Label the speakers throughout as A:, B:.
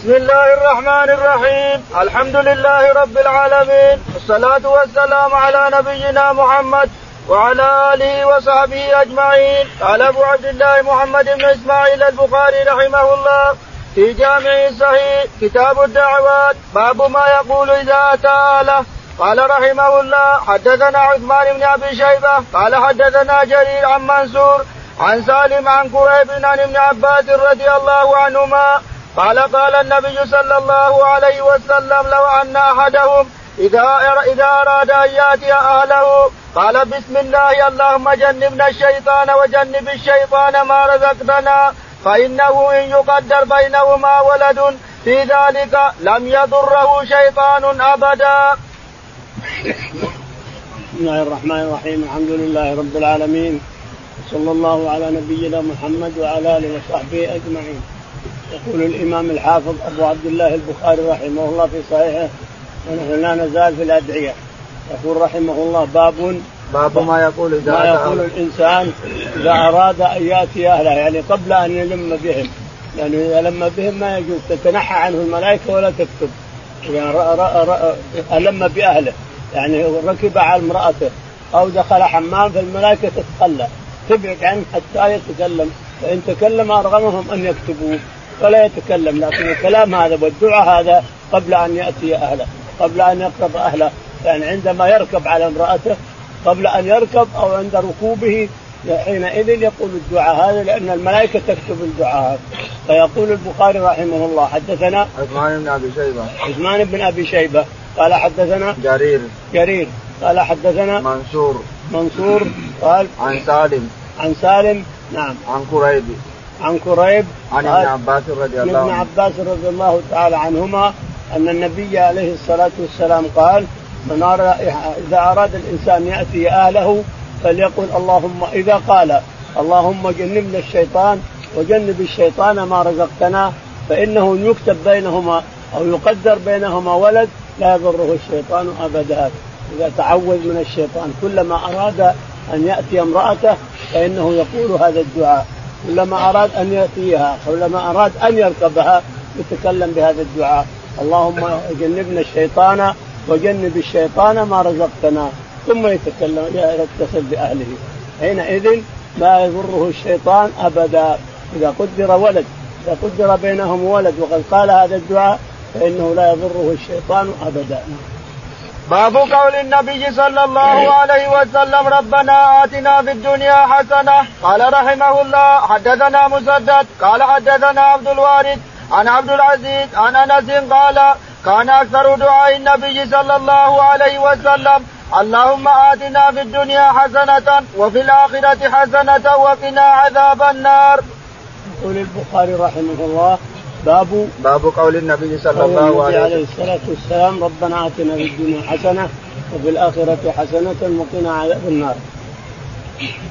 A: بسم الله الرحمن الرحيم. الحمد لله رب العالمين. والصلاة والسلام على نبينا محمد وعلى آله وصحبه أجمعين. قال أبو عبد الله محمد بن إسماعيل البخاري رحمه الله في جامع صحيح كتاب الدعوات باب ما يقول إذا أتى أهله. قال رحمه الله حدثنا عثمان بن أبي شيبة قال حدثنا جرير عن منصور عن سالم عن كريب عن ابن عباس رضي الله عنهما قال قال النبي صلى الله عليه وسلم لو أن أحدهم إذا إذا أراد أن يأتي أهله قال بسم الله اللهم جنبنا الشيطان وجنب الشيطان ما رزقتنا فإنه إن يقدر بينهما ولد في ذلك لم يضره شيطان أبدا.
B: بسم الله الرحمن الرحيم الحمد لله رب العالمين صلى الله على نبينا محمد وعلى آله وصحبه أجمعين. يقول الإمام الحافظ أبو عبد الله البخاري رحمه الله في صحيحه ونحن لا نزال في الأدعية. يقول رحمه الله باب
A: باب ما يقول إذا
B: ما يقول الإنسان إذا أراد أن يأتي أهله يعني قبل أن يلم بهم. لأنه يعني إذا لم بهم ما يجوز تتنحى عنه الملائكة ولا تكتب. إذا ألم بأهله. يعني ركب على امرأته أو دخل حمام فالملائكة تتخلى. تبعد عنه حتى يتكلم. فإن تكلم أرغمهم أن يكتبوه. فلا يتكلم لكن الكلام هذا والدعاء هذا قبل أن يأتي أهله قبل أن يقرب أهله. يعني عندما يركب على امرأته قبل أن يركب أو عند ركوبه حينئذ يقول الدعاء هذا لأن الملائكة تكتب الدعاء فيقول البخاري رحمه الله حدثنا
A: عثمان بن أبي شيبة.
B: عثمان بن أبي شيبة. قال حدثنا
A: جرير.
B: جرير. قال حدثنا
A: منصور.
B: منصور. قال
A: عن سالم.
B: عن سالم. نعم.
A: عن كريب
B: عن كريب
A: عن ابن عباس رضي الله عنه.
B: ابن عباس رضي الله تعالى عنهما أن النبي عليه الصلاة والسلام قال من أرى إذا أراد الإنسان يأتي أهله فليقل اللهم إذا قال اللهم جنبنا الشيطان وجنب الشيطان ما رزقتنا فإنه يكتب بينهما أو يقدر بينهما ولد لا يضره الشيطان أبدا. إذا تعوذ من الشيطان كلما أراد أن يأتي امرأته فإنه يقول هذا الدعاء. كلما أراد أن يأتيها كلما أراد أن يركبها يتكلم بهذا الدعاء. اللهم جنبنا الشيطان وجنب الشيطان ما رزقتنا. ثم يتكلم يتصل بأهله. حينئذ لا يضره الشيطان أبدا. إذا قدر ولد إذا قدر بينهم ولد وقد قال هذا الدعاء فإنه لا يضره الشيطان أبدا.
A: باب قول النبي صلى الله عليه وسلم ربنا آتنا في الدنيا حسنة. قال رحمه الله حدثنا مسدد. قال حدثنا عبد الوارث. عن عبد العزيز عن أنس قال كان أكثر دعاء النبي صلى الله عليه وسلم اللهم آتنا في الدنيا حسنة وفي الآخرة حسنة وقنا عذاب النار.
B: يقول البخاري رحمه الله باب
A: باب قول النبي صلى الله عليه وسلم
B: عليه الصلاة والسلام ربنا آتنا في الدنيا حسنة وفي الآخرة حسنة وقنا عذاب النار.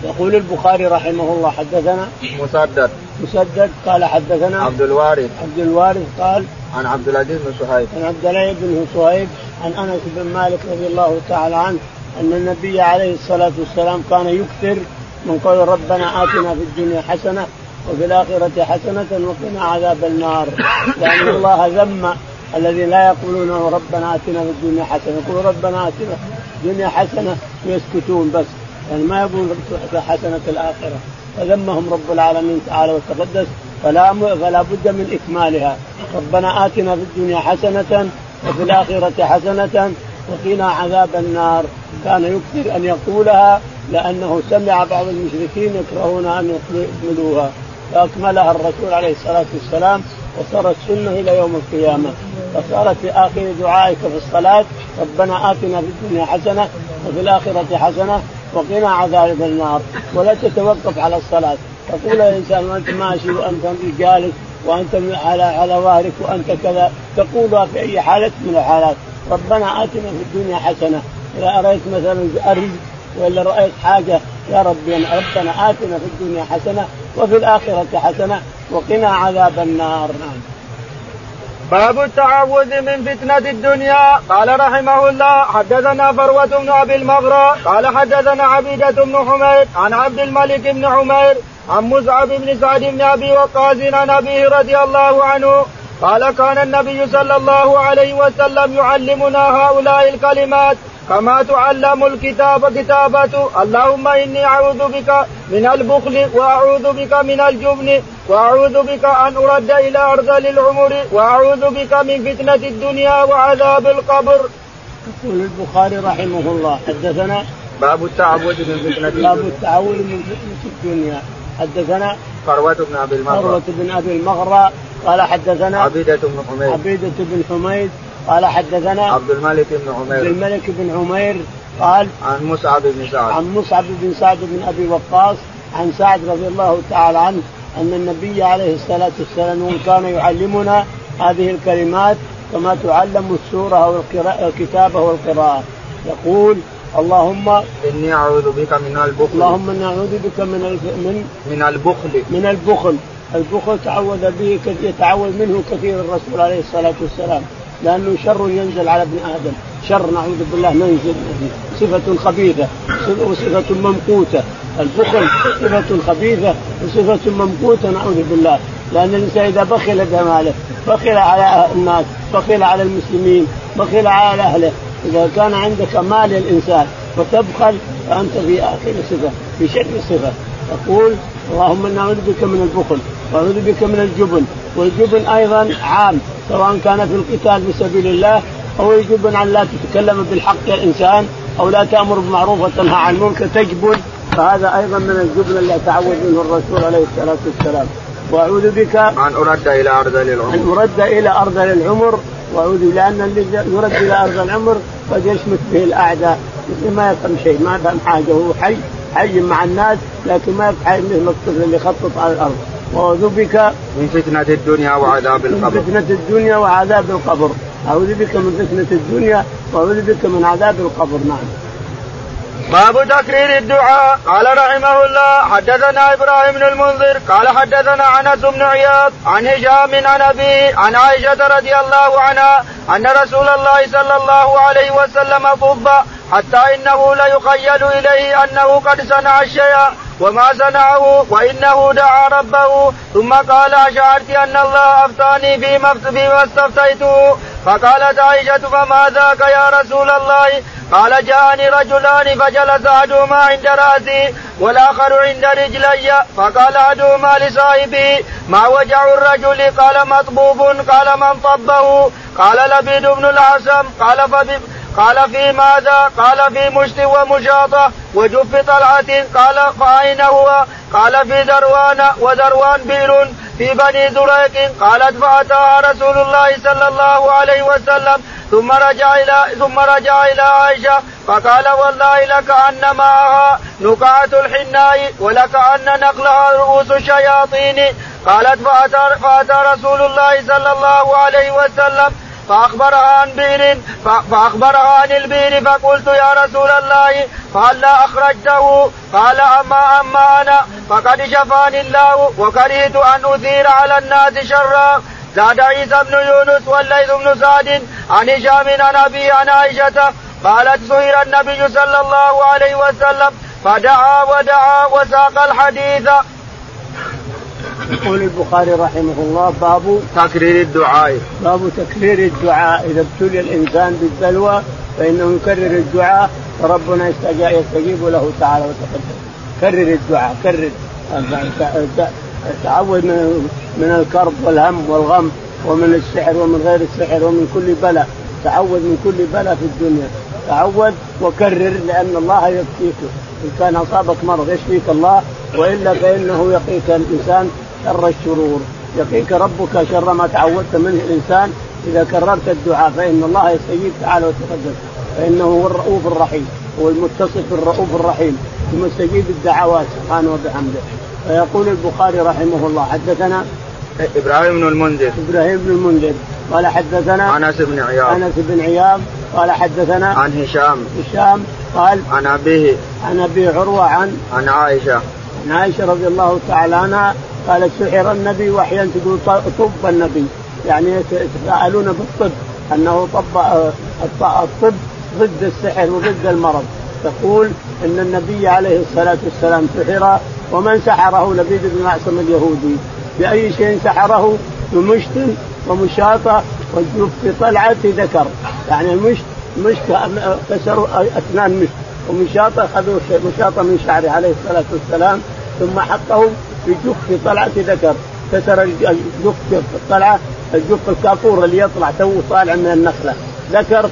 B: يقول البخاري رحمه الله حدثنا
A: مسدد.
B: مسدد قال حدثنا
A: عبد الوارث.
B: عبد الوارث قال
A: عن عبد العزيز بن صهيب.
B: عن عبد الله بن صهيب عن أنس بن مالك رضي الله تعالى عنه أن النبي عليه الصلاة والسلام كان يكثر من قول ربنا آتنا في الدنيا حسنة وفي الآخرة حسنة وقنا عذاب النار. لأن الله ذم الذين لا يقولون ربنا آتنا في الدنيا حسنة. يقولون ربنا آتنا في الدنيا حسنة ويسكتون بس. يعني ما يقول حسنة الآخرة. فذمهم رب العالمين تعالى وتقدس. فلا فلا بد من إكمالها. ربنا آتنا في الدنيا حسنة وفي الآخرة حسنة وقنا عذاب النار. كان يكثر أن يقولها لأنه سمع بعض المشركين يكرهون أن يكملوها فأكملها الرسول عليه الصلاة والسلام وصارت سنة إلى يوم القيامة. فصارت في اخر دعائك في الصلاة ربنا آتنا في الدنيا حسنة وفي الآخرة حسنة وقنا عذاب النار ولا تتوقف على الصلاة. تقول الإنسان وأنت ماشي وأنت جالس وأنت على على ظهرك وأنت كذا تقولها في أي حالة من الحالات. ربنا آتنا في الدنيا حسنة. إذا أريت مثلا الرزق ولا رأيت حاجة يا ربي ربنا آتنا في الدنيا حسنة وفي الآخرة حسنة. وقنا عذاب النار. نعم.
A: باب التعوذ من فتنة الدنيا. قال رحمه الله حدثنا فروة بن أبي المغرى قال حدثنا عبيدة بن حمير عن عبد الملك بن عمير عن مصعب بن سعد بن أبي وقاص عن أبيه رضي الله عنه قال كان النبي صلى الله عليه وسلم يعلمنا هؤلاء الكلمات كما تعلم الكتاب كتابة اللهم إني أعوذ بك من البخل وأعوذ بك من الجبن وأعوذ بك أن أرد إلى أرض العمر وأعوذ بك من فتنة الدنيا وعذاب القبر.
B: يقول البخاري رحمه الله حدثنا
A: باب التعوذ من فتنة
B: باب التعوذ من فتنة الدنيا حدثنا
A: فروة بن أبي المغرى
B: فروة بن أبي المغرى قال حدثنا
A: عبيدة بن حميد.
B: عبيدة بن حميد. قال حدثنا
A: عبد الملك بن عمير
B: عبد الملك بن عمير قال
A: عن مصعب بن سعد.
B: عن مصعب بن سعد بن أبي وقاص. عن سعد رضي الله تعالى عنه أن النبي عليه الصلاة والسلام كان يعلمنا هذه الكلمات كما تعلم السورة أو الكتابه والقراءة. يقول اللهم
A: إني أعوذ بك من البخل.
B: اللهم إني أعوذ بك من من
A: من البخل.
B: من البخل. البخل تعوذ به يتعوذ منه كثير الرسول عليه الصلاة والسلام. لأنه شر ينزل على ابن آدم. شر نعوذ بالله ننزل صفة خبيثة. وصفة ممقوتة البخل صفة خبيثة وصفة ممقوتة نعوذ بالله. لأن الإنسان إذا بخل بماله بخل على الناس بخل على المسلمين بخل على أهله إذا كان عندك مال الإنسان وتبخل فأنت في آخر صفة في شر صفة تقول اللهم إنا نعوذ بك من البخل وأعوذ بك من الجبن والجبن أيضا عام سواء كان في القتال في سبيل الله أو الجبن عن لا تتكلم بالحق يا إنسان أو لا تأمر بالمعروف وتنهى عن المنكر تجبن. فهذا أيضا من الجبن اللي تعود منه الرسول عليه الصلاة والسلام. وأعوذ بك
A: ان أرد إلى أرض العمر.
B: أن أرد إلى أرض العمر وأعوذ لأن الذي يرد إلى أرض العمر قد يشمت به الأعداء. ما يفهم شيء ما يفهم حاجة هو حي حي مع الناس لكن ما يفعل مثل الطفل اللي يخطط على الأرض. وأعوذ بك
A: من فتنة الدنيا وعذاب القبر.
B: من فتنة الدنيا وعذاب القبر. أعوذ بك من فتنة الدنيا وأعوذ بك من عذاب القبر. نعم.
A: باب تكرير الدعاء. قال رحمه الله حدثنا إبراهيم بن المنذر. قال حدثنا أنس بن عياض عن هشام عن ابيه عن عائشة رضي الله عنها أن رسول الله صلى الله عليه وسلم طب حتى إنه ليخيل إليه أنه قد صنع الشيء وما صنعه وإنه دعا ربه. ثم قال أشعرت أن الله أفتاني فيما استفتيته. فقالت عائشة فما ذاك يا رسول الله؟ قال جاءني رجلان فجلس أحدهما عند رأسي والآخر عند رجلي. فقال أحدهما لصاحبه ما وجع الرجل؟ قال مطبوب. قال من طبه؟ قال لبيد بن العسم قال فبي قال في ماذا؟ قال في مشت ومشاطة وجف طلعة قال فأين هو؟ قال في دروان ودروان بئر في بني زريق قالت فأتاها رسول الله صلى الله عليه وسلم. ثم رجع إلى ثم رجع إلى عائشة. فقال والله لك أن معها نقعة الحناء ولك أن نقلها رؤوس الشياطين. قالت فأتى, فأتى رسول الله صلى الله عليه وسلم. فأخبرها عن بئر فأخبرها عن البئر فقلت يا رسول الله فهلا أخرجته؟ قال أما أما أنا فقد شفاني الله وكرهت أن أثير على الناس شرا. زاد عيسى بن يونس والليث بن سعد عن هشام عن أبي عن عائشة قالت سهر النبي صلى الله عليه وسلم فدعا ودعا وساق الحديث.
B: يقول البخاري رحمه الله باب
A: تكرير الدعاء.
B: باب تكرير الدعاء. إذا ابتلي الإنسان بالبلوى فإنه يكرر الدعاء فربنا يستجيب له تعالى وتقدم. كرر الدعاء كرر. تعوذ من من الكرب والهم والغم ومن السحر ومن غير السحر ومن كل بلاء. تعوذ من كل بلاء في الدنيا. تعوذ وكرر لأن الله يكفيك إن كان أصابك مرض يشفيك الله وإلا فإنه يقيك الإنسان شر الشرور يقيك ربك شر ما تعودت منه الإنسان. إذا كررت الدعاء فإن الله يستجيب تعالى وتقدم. فإنه هو الرؤوف الرحيم. هو المتصف بالرؤوف الرحيم. المستجيب الدعوات سبحانه وبحمده. فيقول البخاري رحمه الله حدثنا
A: إبراهيم بن المنذر.
B: إبراهيم بن المنذر. قال حدثنا
A: أنس بن عياض.
B: أنس بن عياض. قال حدثنا
A: عن هشام.
B: هشام. قال
A: عن أبيه.
B: عن أبي عروة عن
A: عن عائشة.
B: عن عائشة رضي الله تعالى عنها قالت سحر النبي وأحيانا تقول طب النبي. يعني يتساءلون بالطب أنه طب الطب ضد السحر وضد المرض. تقول إن النبي عليه الصلاة والسلام سحر ومن سحره لبيد بن معصم اليهودي. بأي شيء سحره؟ بمشت ومشاطه والجوف في طلعة ذكر. يعني المشت مشت كسروا اثنان مشت ومشاطه اخذوا مشاطه من شعره عليه الصلاة والسلام ثم حطه في جف طلعة ذكر. كسر الجف في الطلعه الجف الكافور اللي يطلع تو طالع من النخلة. ذكر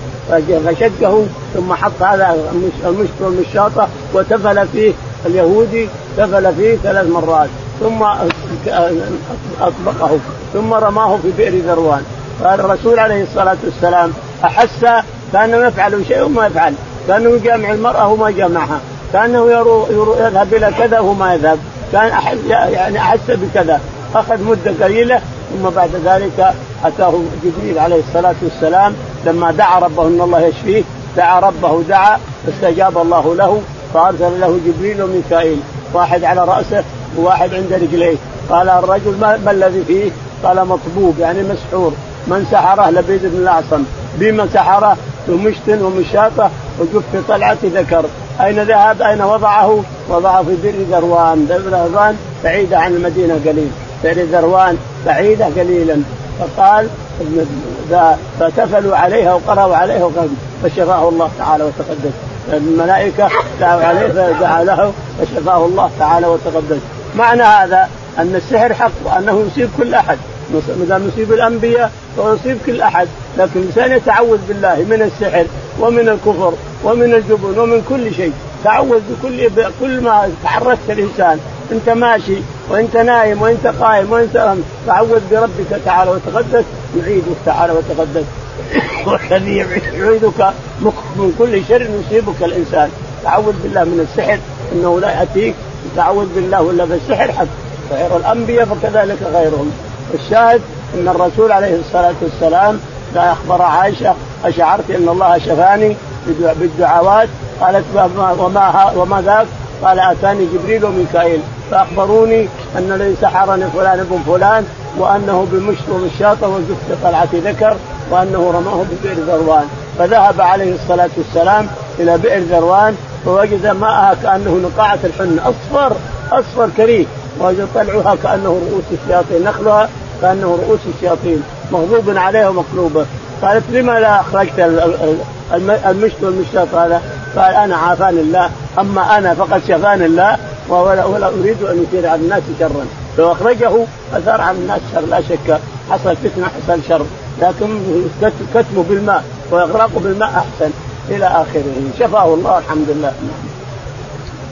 B: فشقه ثم حط هذا المشط والمشاطة وتفل فيه اليهودي تفل فيه ثلاث مرات. ثم أطبقه. ثم رماه في بئر ذروان. قال الرسول عليه الصلاة والسلام أحس كأنه يفعل شيء وما يفعل. كأنه يجامع المرأة وما جامعها. كأنه يرو يرو يذهب إلى كذا وما يذهب. كان أحس يعني أحس بكذا. أخذ مدة قليلة ثم بعد ذلك أتاه جبريل عليه الصلاة والسلام. لما دعا ربه إن الله يشفيه دعا ربه دعا فاستجاب الله له فأرسل له جبريل وميكائيل. واحد على رأسه وواحد عند رجليه. قال الرجل ما الذي فيه؟ قال مطبوب يعني مسحور. من سحره؟ لبيد بن الأعصم. بما سحره بمشت ومشاطه وجف طلعة ذكر. أين ذهب؟ أين وضعه؟ وضعه في بئر ذروان، بئر ذروان بعيدة عن المدينة قليل، بئر ذروان بعيدة قليلا، فقال فتفلوا عليها وقرأوا عليها فشفاه الله تعالى وتقدس. الملائكة دعوا عليه فدعا له فشفاه الله تعالى وتقدس. معنى هذا أن السحر حق وأنه يصيب كل أحد. ما يصيب الأنبياء فيصيب كل أحد لكن الإنسان يتعوذ بالله من السحر ومن الكفر ومن الجبن ومن كل شيء. تعوذ بكل كل ما تعرضت الإنسان أنت ماشي وأنت نايم وأنت قائم وأنت تعوذ بربك تعالى وتقدس يعيدك تعالى وتقدس. والذي يعيدك من كل شر يصيبك الإنسان. تعوذ بالله من السحر إنه لا يأتيك. تعوذ بالله ولا بالسحر حتى غير الأنبياء فكذلك غيرهم. الشاهد أن الرسول عليه الصلاة والسلام لا أخبر عائشة أشعرت أن الله شفاني بالدعوات؟ قالت وما وما ذاك؟ قال أتاني جبريل وميكائيل. فأخبروني أن الذي سحرني فلان ابن فلان وأنه بمشط ومشاطه وزفت طلعه ذكر وأنه رماه ببئر ذروان. فذهب عليه الصلاة والسلام إلى بئر ذروان فوجد ماءها كأنه نقاعة الحنة اصفر أصفر كريه. وجد طلعها كأنه رؤوس الشياطين نخلها كأنه رؤوس الشياطين مغضوب عليها ومقلوبة. قالت لما لا أخرجت المشط والمشاط هذا قال أنا عافاني الله أما أنا فقد شفاني الله ولا, ولا أريد أن يثير على الناس شرا. لو أخرجه أثار على الناس شر لا شك حصل فتنة حصل شر. لكن كتمه بالماء وإغراقه بالماء أحسن إلى آخره. شفاه الله الحمد لله.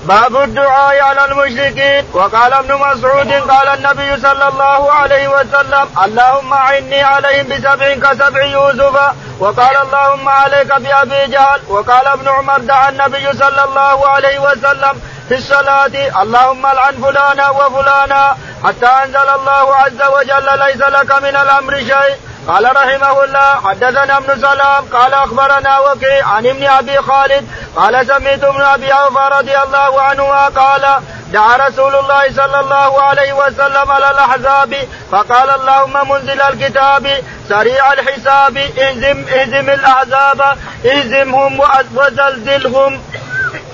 A: باب الدعاء على المشركين. وقال ابن مسعود قال النبي صلى الله عليه وسلم اللهم اعني عليهم بسبع كسبع يوسف. وقال اللهم عليك بأبي جهل. وقال ابن عمر دعا النبي صلى الله عليه وسلم في الصلاة اللهم العن فلانا وفلانا حتى أنزل الله عز وجل ليس لك من الأمر شيء. قال رحمه الله حدثنا ابن سلام قال أخبرنا وكيع عن ابن أبي خالد قال سمعت ابن أبي أوفى رضي الله عنهما قال دعا رسول الله صلى الله عليه وسلم على الأحزاب فقال اللهم منزل الكتاب سريع الحساب اهزم اهزم الأحزاب اهزمهم وزلزلهم.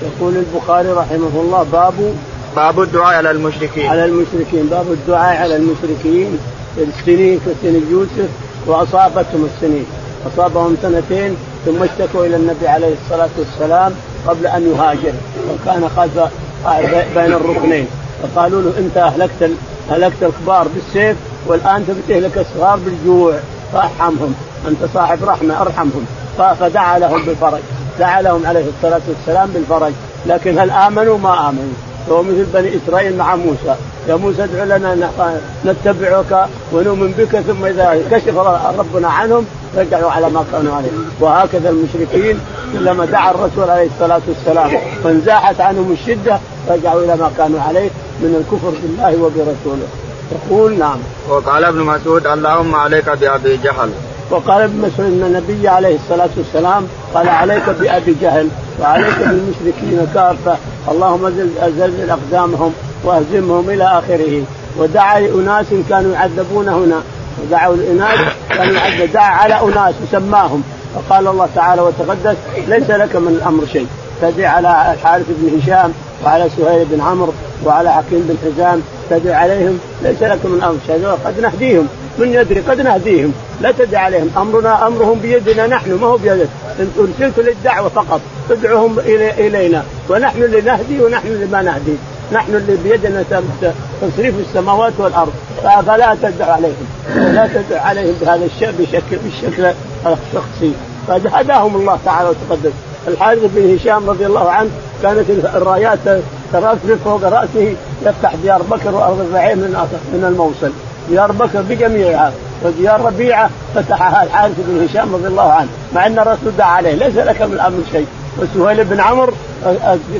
B: يقول البخاري رحمه الله باب
A: باب الدعاء على المشركين
B: على المشركين باب الدعاء على المشركين في السنين كسن يوسف وأصابتهم السنين. أصابهم سنتين ثم اشتكوا إلى النبي عليه الصلاة والسلام قبل أن يهاجر. وكان خلف بين الركنين. فقالوا له أنت أهلكت أهلكت الكبار بالسيف والآن تبي تهلك الصغار بالجوع. فأرحمهم. أنت صاحب رحمة أرحمهم. فدعا لهم بالفرج. دعا لهم عليه الصلاة والسلام بالفرج. لكن هل آمنوا؟ ما آمنوا. هو مثل بني إسرائيل مع موسى. يا موسى ادع لنا نتبعك ونؤمن بك ثم إذا كشف ربنا عنهم رجعوا على ما كانوا عليه. وهكذا المشركين كلما دعا الرسول عليه الصلاة والسلام وانزاحت عنهم الشدة رجعوا إلى ما كانوا عليه من الكفر بالله وبرسوله. يقول نعم.
A: وقال ابن مسعود اللهم عليك بأبي جهل.
B: وقال ابن مسعود إن النبي عليه الصلاة والسلام قال عليك بأبي جهل وعليك بالمشركين كافة. اللهم زلزل أقدامهم وأهزمهم إلى آخره. ودعا لاناس كانوا يعذبون هنا. ودعوا لاناس كانوا دعا على أناس وسماهم. فقال الله تعالى وتقدس ليس لك من الأمر شيء. تدعي على الحارث بن هشام وعلى سهيل بن عمرو وعلى حكيم بن حزام. تدعي عليهم ليس لك من الأمر شيء. قد نهديهم. من يدري قد نهديهم. لا تدع عليهم. امرنا أمرهم بيدنا نحن ما هو بيدك. أرسلت للدعوة فقط. ادعوهم إلينا. ونحن اللي نهدي ونحن اللي ما نهدي. نحن اللي بيدنا تصريف السماوات والأرض. فلا تدع عليهم. لا تدع عليهم بهذا الشيء بشكل بالشكل الشخصي فهداهم الله تعالى وتقدم. الحارث بن هشام رضي الله عنه كانت الرايات ترفرف فوق رأسه يفتح ديار بكر وأرض الرعيم من من الموصل. ديار بكر بجميعها وديار ربيعة فتحها الحارث بن هشام رضي الله عنه. مع أن الرسول دعا عليه. ليس لك من الأمر شيء. وسهيل بن عمرو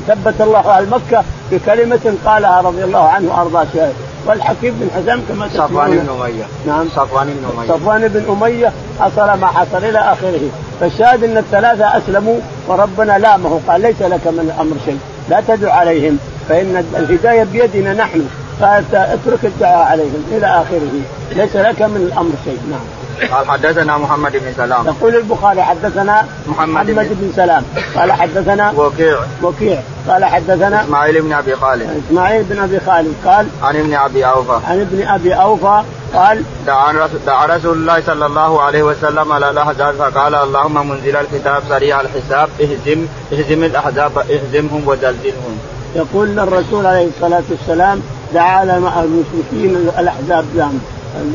B: ثبت الله أهل مكة بكلمة قالها رضي الله عنه وارضاه والحكيم بن حزام كما
A: صفوان بن أمية.
B: نعم.
A: صفوان بن أمية.
B: صفوان بن أمية حصل ما حصل إلى آخره. فالشاهد إن الثلاثة أسلموا وربنا لامه. قال ليس لك من الأمر شيء. لا تدع عليهم. فإن الهداية بيدنا نحن. فاترك الدعاء عليهم إلى آخره. ليس لك من الأمر شيء. نعم.
A: قال حدثنا محمد بن سلام.
B: يقول البخاري حدثنا محمد, محمد بن, بن سلام. قال حدثنا
A: وكيع.
B: وكيع. قال حدثنا
A: إسماعيل بن أبي خالد.
B: إسماعيل بن أبي خالد قال
A: عن ابن أبي أوفى.
B: عن ابن أبي أوفى قال
A: دعا رسول, دعا رسول الله صلى الله عليه وسلم على الأحزاب فقال اللهم منزل الكتاب سريع الحساب اهزم اهزم الأحزاب اهزمهم وزلزلهم.
B: يقول الرسول عليه الصلاة والسلام دعا على المشركين الأحزاب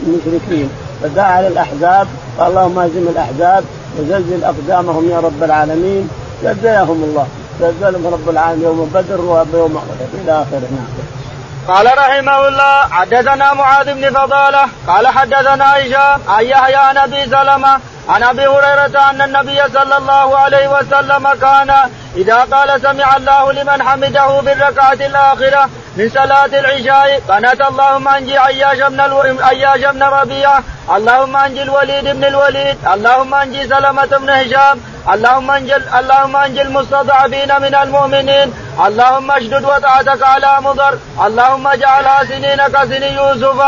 B: المشركين. فدعا على الأحزاب قال اللهم اهزم الأحزاب وزلزل أقدامهم يا رب العالمين. زلزلهم الله. زلزلهم رب العالمين يوم بدر ويوم أحد. إلى آخره. نعم.
A: قال رحمه الله حدثنا معاذ بن فضالة قال حدثنا هشام عن يحيى عن أبي سلمة عن أبي هريرة أن النبي صلى الله عليه وسلم كان إذا قال سمع الله لمن حمده في الركعه الاخره من صلاة العشاء قنات اللهم انجي عياش بن ألو... عياش بن ربيعة اللهم انجي الوليد بن الوليد اللهم انجي سلمة بن هشام اللهم انجي اللهم انجي المستضعفين من المؤمنين اللهم اشدد وطاعتك على مضر. اللهم اجعلها سنين كسن يوسف.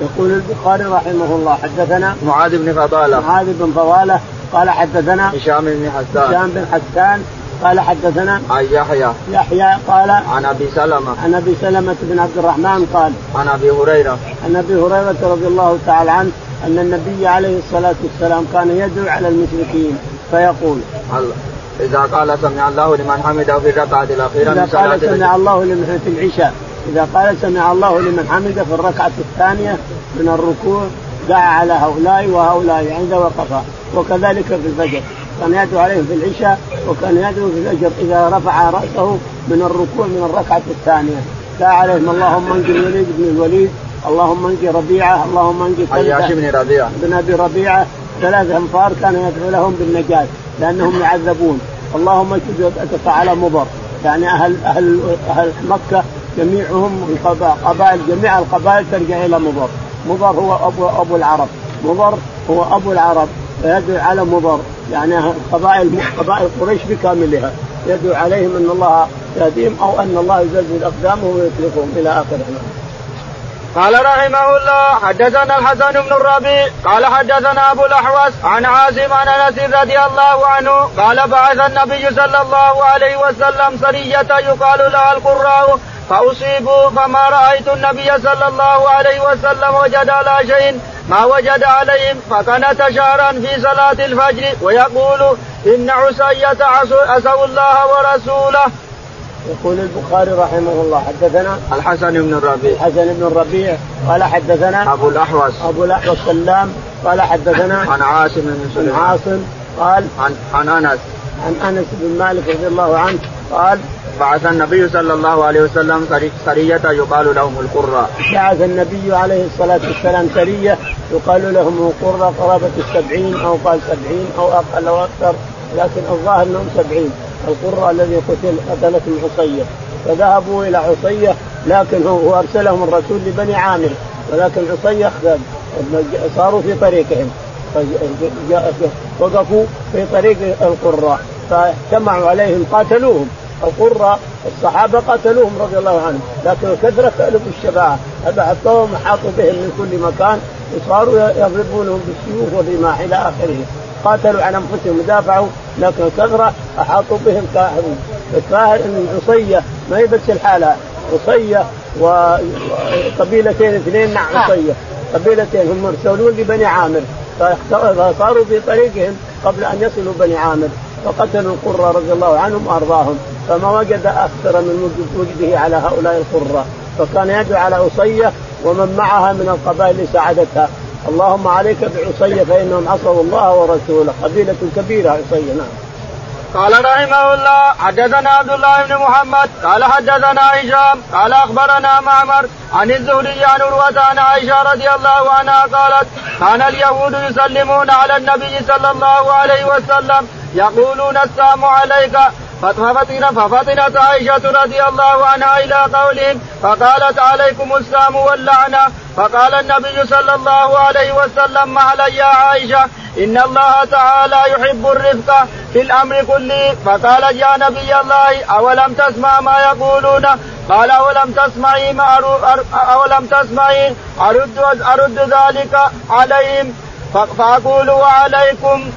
B: يقول البخاري رحمه الله حدثنا
A: معاذ بن فضالة.
B: معاذ بن فضالة قال حدثنا
A: هشام بن حسان.
B: هشام بن حسان قال حدثنا
A: عن يحيى.
B: يحيى قال
A: عن أبي سلمة.
B: عن أبي سلمة بن عبد الرحمن قال
A: عن أبي هريرة.
B: عن أبي هريرة رضي الله تعالى عنه أن النبي عليه الصلاة والسلام كان يدعو على المشركين فيقول
A: الله إذا قال سمع الله لمن حمده في الركعة الأخيرة
B: إذا قال سمع الله لمن في العشاء. إذا قال سمع الله لمن حمده في الركعة الثانية من الركوع دعا على هؤلاء وهؤلاء عند وقفا وكذلك في الفجر. كان يدعو عليهم في العشاء وكان يدعو في الفجر إذا رفع رأسه من الركوع من الركعة الثانية. دعا عليهم اللهم انجي الوليد بن الوليد اللهم انجي ربيعة اللهم انجي
A: عياش بن ربيعة.
B: بن أبي ربيعة ثلاث أنفار كان يدعو لهم بالنجاة لأنهم يعذبون. اللهم اشد وطأتك على مضر. يعني أهل أهل أهل مكة جميعهم قبائل جميع القبائل ترجع إلى مضر. مضر هو ابو أبو العرب. مضر هو أبو العرب. فيدعو على مضر. يعني قبائل قبائل قريش بكاملها. يدعو عليهم أن الله يهديهم أو أن الله يزلزل أقدامهم ويتركهم إلى اخره
A: قال رحمه الله حدثنا الحسن بن الربيع قال حدثنا أبو الأحوص عن عاصم عن أنس رضي الله عنه قال بعث النبي صلى الله عليه وسلم سريه يقال لها القراء فأصيبوا فما رأيت النبي صلى الله عليه وسلم وجد على شيء ما وجد عليهم فكانت شهرا في صلاة الفجر ويقول إن عسية عصوا الله ورسوله.
B: يقول البخاري رحمه الله حدثنا
A: الحسن بن الربيع.
B: الحسن بن الربيع قال حدثنا
A: أبو الأحوص.
B: أبو الأحوص سلام قال حدثنا
A: عن عاصم بن
B: سليمان. عن عاصم قال
A: عن عن أنس.
B: عن أنس بن مالك رضي الله عنه قال
A: بعث النبي صلى الله عليه وسلم سرية يقال لهم القراء.
B: بعث النبي عليه الصلاة والسلام سرية يقال لهم القراء قرابة السبعين أو قال سبعين أو أقل أو أكثر لكن الظاهر أنهم سبعين. القراء الذي قتل قتلتهم عصية. فذهبوا إلى عصية لكن هو أرسلهم الرسول لبني عامر. ولكن عصية صاروا في طريقهم. وقفوا في طريق القراء. فاجتمعوا عليهم قاتلوهم. القرى الصحابة قتلوهم رضي الله عنهم. لكن الكثرة كألف الشفاعة هذا حطوهم حاطوا بهم من كل مكان. وصاروا يضربونهم بالسيوف والرماح إلى آخره. قاتلوا عن أنفسهم ودافعوا لكن الكثرة أحاطوا بهم كاهرون الظاهر أن عصية ما هي بس الحالة عصية وقبيلتين اثنين مع عصية. قبيلتين هم مرسلون لبني عامر. فصاروا في طريقهم قبل أن يصلوا بني عامر. فقتلوا القرة رضي الله عنهم وأرضاهم. فما وجد أكثر من وجده على هؤلاء القرة. فكان يدعو على عصية ومن معها من القبائل اللي ساعدتها اللهم عليك بعصية فإنهم عصوا الله ورسوله. قبيلة كبيرة عصية نعم.
A: قال رحمه الله حدثنا عبد الله بن محمد قال حدثنا هشام قال أخبرنا معمر عن الزهري عن عروة عن عائشة رضي الله عنها قالت كان اليهود يسلمون على النبي صلى الله عليه وسلم يقولون السلام عليك ففطن ففطنت عائشة رضي الله عنها إلى قولهم فقالت عليكم السلام واللعنة فقال النبي صلى الله عليه وسلم مهلا يا عائشة إن الله تعالى يحب الرفق في الأمر كله. فقالت يا نبي الله أولم تسمع ما يقولون؟ قال أولم تسمعي ما أولم تسمعي أرد أرد ذلك عليهم؟ فأقول وعليكم.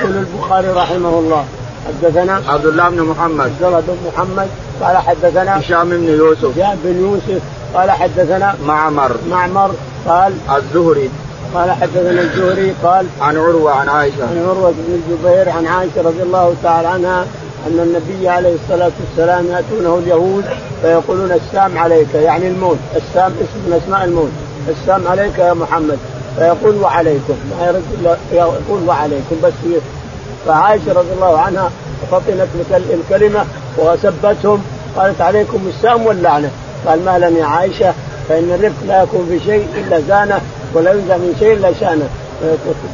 B: يقول البخاري رحمه الله. حدثنا
A: عبد الله بن محمد.
B: عبد الله بن محمد. قال حدثنا
A: هشام بن يوسف.
B: هشام بن يوسف. قال حدثنا
A: معمر.
B: معمر. قال
A: الزهري.
B: قال حدثنا الزهري. قال
A: عن عروة عن عائشة.
B: عن عروة بن الزبير عن عائشة رضي الله تعالى عنها أن النبي عليه الصلاة والسلام يأتونه اليهود فيقولون السام عليك يعني الموت. السام اسم من أسماء الموت. السام عليك يا محمد. فيقول وعليكم. ما يرد يقول وعليكم بس فعائشة رضي الله عنها فطنت الكلمة وسبتهم قالت عليكم السام واللعنة؟ قال مهلا يا عائشة فإن الرفق لا يكون في شيء إلا زانة ولا ينزع من شيء إلا شانة.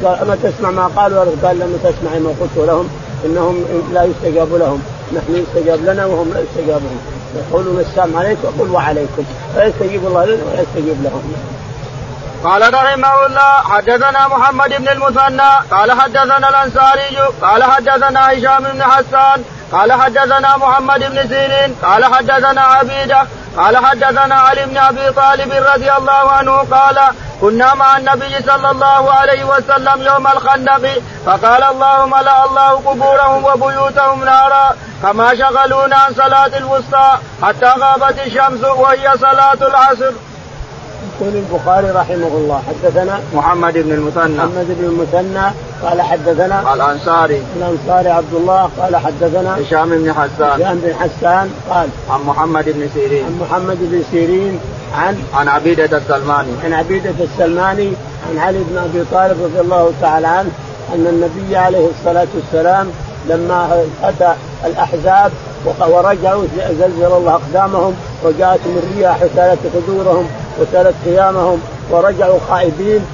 B: قال اما تسمع ما قالوا قال لما تسمع ما قلت لهم إنهم لا يستجاب لهم. نحن يستجاب لنا وهم لا يستجاب لهم يقولون السلام عليكم وقل وعليكم. فيستجيب الله لنا ولا يستجيب لهم.
A: قال رحمه الله حدثنا محمد بن المثنى قال حدثنا الأنصاري قال حدثنا هشام بن حسان قال حدثنا محمد بن سيرين قال حدثنا عبيدة قال حدثنا علي بن أبي طالب رضي الله عنه قال كنا مع النبي صلى الله عليه وسلم يوم الخندق فقال اللهم لا الله قبورهم وبيوتهم نارا كما شغلونا عن صلاة الوسطى حتى غابت الشمس وهي صلاة العصر.
B: يقول البخاري رحمه الله حدثنا
A: محمد بن المثنى.
B: محمد بن المثنى قال حدثنا
A: الأنصاري.
B: الأنصاري عبد الله قال حدثنا
A: هشام بن حسان.
B: هشام بن حسان قال
A: عن محمد بن سيرين.
B: عن محمد بن سيرين عن
A: عن عبيدة السلماني.
B: عن عبيدة السلماني عن علي بن أبي طالب رضي الله تعالى عنه أن النبي عليه الصلاة والسلام لما اتى الأحزاب ورجعوا زلزل الله أقدامهم وجاءتهم الرياح وسالت قدورهم وسألت قيامهم ورجعوا خائبين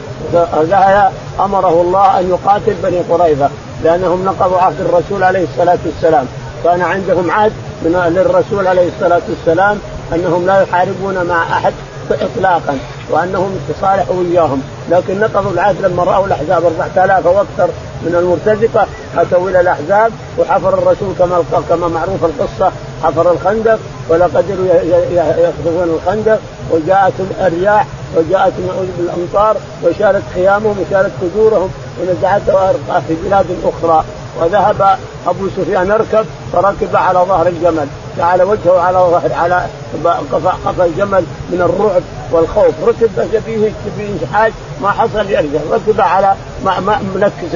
B: أمره الله أن يقاتل بني قريظة لأنهم نقضوا عهد الرسول عليه الصلاة والسلام. كان عندهم عهد من للرسول عليه الصلاة والسلام أنهم لا يحاربون مع أحد اطلاقا وأنهم تصالحوا وياهم لكن نقضوا العهد لما رأوا الأحزاب 4000 وأكثر من المرتزقة اتوا إلى الأحزاب وحفر الرسول كما كما معروف القصة حفر الخندق ولا قدروا يخطفون الخندق وجاءتهم الرياح وجاءتهم الامطار وشالت خيامهم وشالت قدورهم ونزعتها في بلاد أخرى. وذهب أبو سفيان يركب فركب على ظهر الجمل جعل وجهه على ظهر على قفا الجمل من الرعب والخوف. ركب فيه فيه حاج ما حصل يرجع. ركب على منكس